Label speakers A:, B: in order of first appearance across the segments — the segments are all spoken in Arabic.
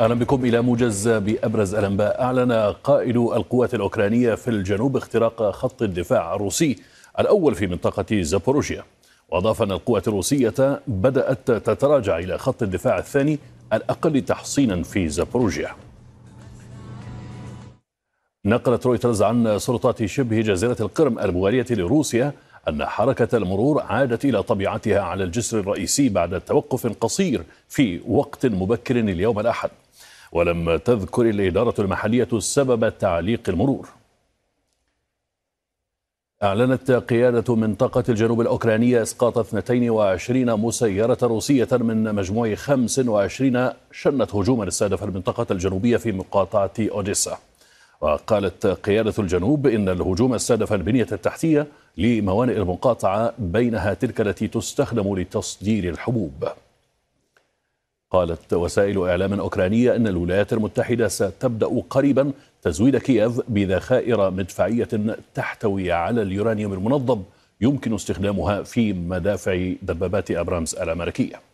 A: أهلا بكم إلى موجز بأبرز الأنباء. أعلن قائد القوات الأوكرانية في الجنوب اختراق خط الدفاع الروسي الأول في منطقة زابوروجيا. وأضاف أن القوات الروسية بدأت تتراجع إلى خط الدفاع الثاني الأقل تحصينا في زابوروجيا. نقلت رويترز عن سلطات شبه جزيرة القرم المواليه لروسيا أن حركة المرور عادت إلى طبيعتها على الجسر الرئيسي بعد توقف قصير في وقت مبكر اليوم الأحد. ولم تذكر الإدارة المحلية سبب تعليق المرور. أعلنت قيادة منطقة الجنوب الأوكرانية إسقاط 22 مسيرة روسية من مجموع 25 شنت هجوما استهدف المنطقة الجنوبية في مقاطعة أوديسا. وقالت قيادة الجنوب إن الهجوم استهدف البنية التحتية لموانئ المقاطعة بينها تلك التي تستخدم لتصدير الحبوب. قالت وسائل إعلام أوكرانية أن الولايات المتحدة ستبدأ قريبا تزويد كييف بذخائر مدفعية تحتوي على اليورانيوم المنظم يمكن استخدامها في مدافع دبابات أبرامز الأمريكية.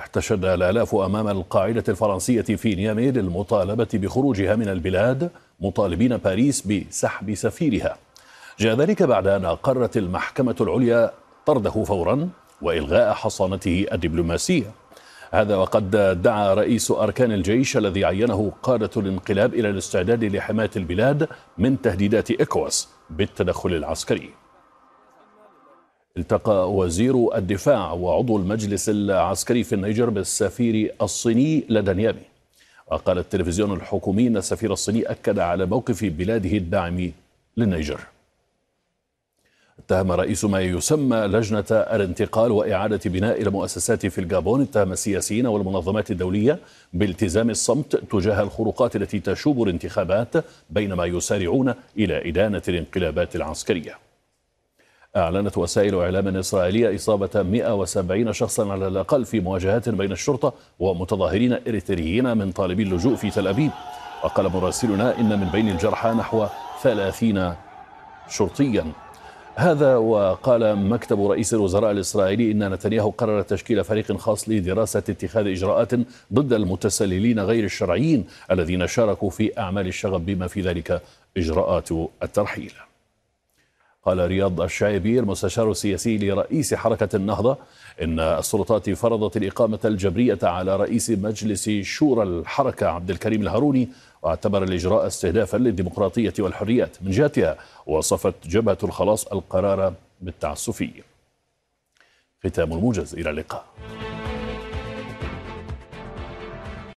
A: احتشد الآلاف أمام القاعدة الفرنسية في نيامي للمطالبة بخروجها من البلاد مطالبين باريس بسحب سفيرها. جاء ذلك بعد أن أقرت المحكمة العليا طرده فورا وإلغاء حصانته الدبلوماسية. هذا وقد دعا رئيس أركان الجيش الذي عينه قادة الانقلاب إلى الاستعداد لحماية البلاد من تهديدات إكواس بالتدخل العسكري. التقى وزير الدفاع وعضو المجلس العسكري في النيجر بالسفير الصيني لدى نيامي وقال التلفزيون الحكومي أن السفير الصيني أكد على موقف بلاده الداعم للنيجر. اتهم رئيس ما يسمى لجنة الانتقال وإعادة بناء المؤسسات في الجابون. اتهم السياسيين والمنظمات الدولية بالتزام الصمت تجاه الخروقات التي تشوب الانتخابات بينما يسارعون إلى إدانة الانقلابات العسكرية. أعلنت وسائل إعلام إسرائيلية إصابة 170 شخصا على الأقل في مواجهات بين الشرطة ومتظاهرين إريتريين من طالبي اللجوء في تل أبيب. وقال مراسلنا إن من بين الجرحى نحو 30 شرطيا. هذا وقال مكتب رئيس الوزراء الإسرائيلي إن نتنياهو قرر تشكيل فريق خاص لدراسة اتخاذ إجراءات ضد المتسللين غير الشرعيين الذين شاركوا في أعمال الشغب بما في ذلك إجراءات الترحيل. قال رياض الشايبي المستشار السياسي لرئيس حركة النهضة إن السلطات فرضت الإقامة الجبرية على رئيس مجلس شورى الحركة عبد الكريم الهاروني واعتبر الإجراء استهدافا للديمقراطية والحريات. من جهتها وصفت جبهة الخلاص القرار بالتعسفي. ختام الموجز إلى اللقاء.